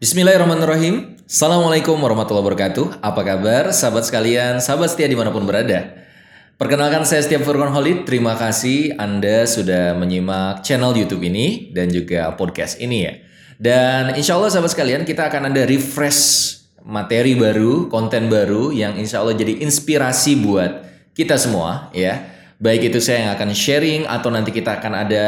Bismillahirrahmanirrahim. Assalamualaikum warahmatullahi wabarakatuh. Apa kabar sahabat sekalian, sahabat setia di mana pun berada. Perkenalkan saya Setiap Furqan Holid. Terima kasih Anda sudah menyimak channel YouTube ini dan juga podcast ini ya. Dan insya Allah sahabat sekalian kita akan ada refresh materi baru, konten baru yang insya Allah jadi inspirasi buat kita semua ya. Baik itu saya yang akan sharing atau nanti kita akan ada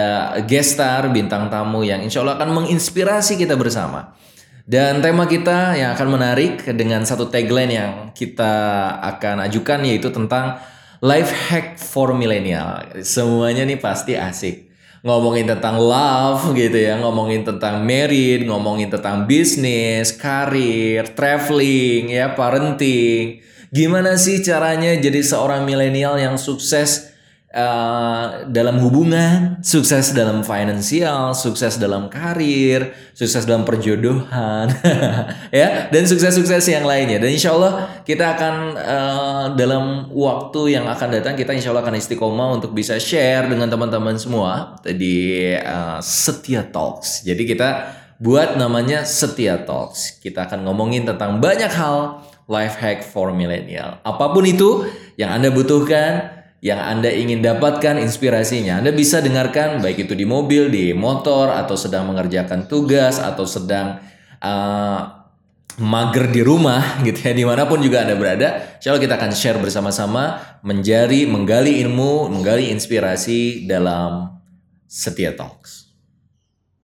guest star, bintang tamu yang insya Allah akan menginspirasi kita bersama. Dan tema kita yang akan menarik dengan satu tagline yang kita akan ajukan yaitu tentang life hack for millennial. Semuanya nih pasti asik. Ngomongin tentang love gitu ya, ngomongin tentang married, ngomongin tentang bisnis, karir, traveling, ya, parenting. Gimana sih caranya jadi seorang milenial yang sukses uh, dalam hubungan, sukses dalam finansial, sukses dalam karir, sukses dalam perjodohan, ya, dan sukses-sukses yang lainnya. Dan insya Allah kita akan uh, dalam waktu yang akan datang kita insya Allah akan istiqomah untuk bisa share dengan teman-teman semua di uh, Setia Talks. Jadi kita buat namanya Setia Talks. Kita akan ngomongin tentang banyak hal life hack for millennial. Apa pun itu yang Anda butuhkan, yang Anda ingin dapatkan inspirasinya. Anda bisa dengarkan baik itu di mobil, di motor, atau sedang mengerjakan tugas, atau sedang uh, mager di rumah gitu ya di mana pun juga Anda berada. Insya Allah kita akan share bersama-sama menjadi menggali ilmu, menggali inspirasi dalam Setia Talks.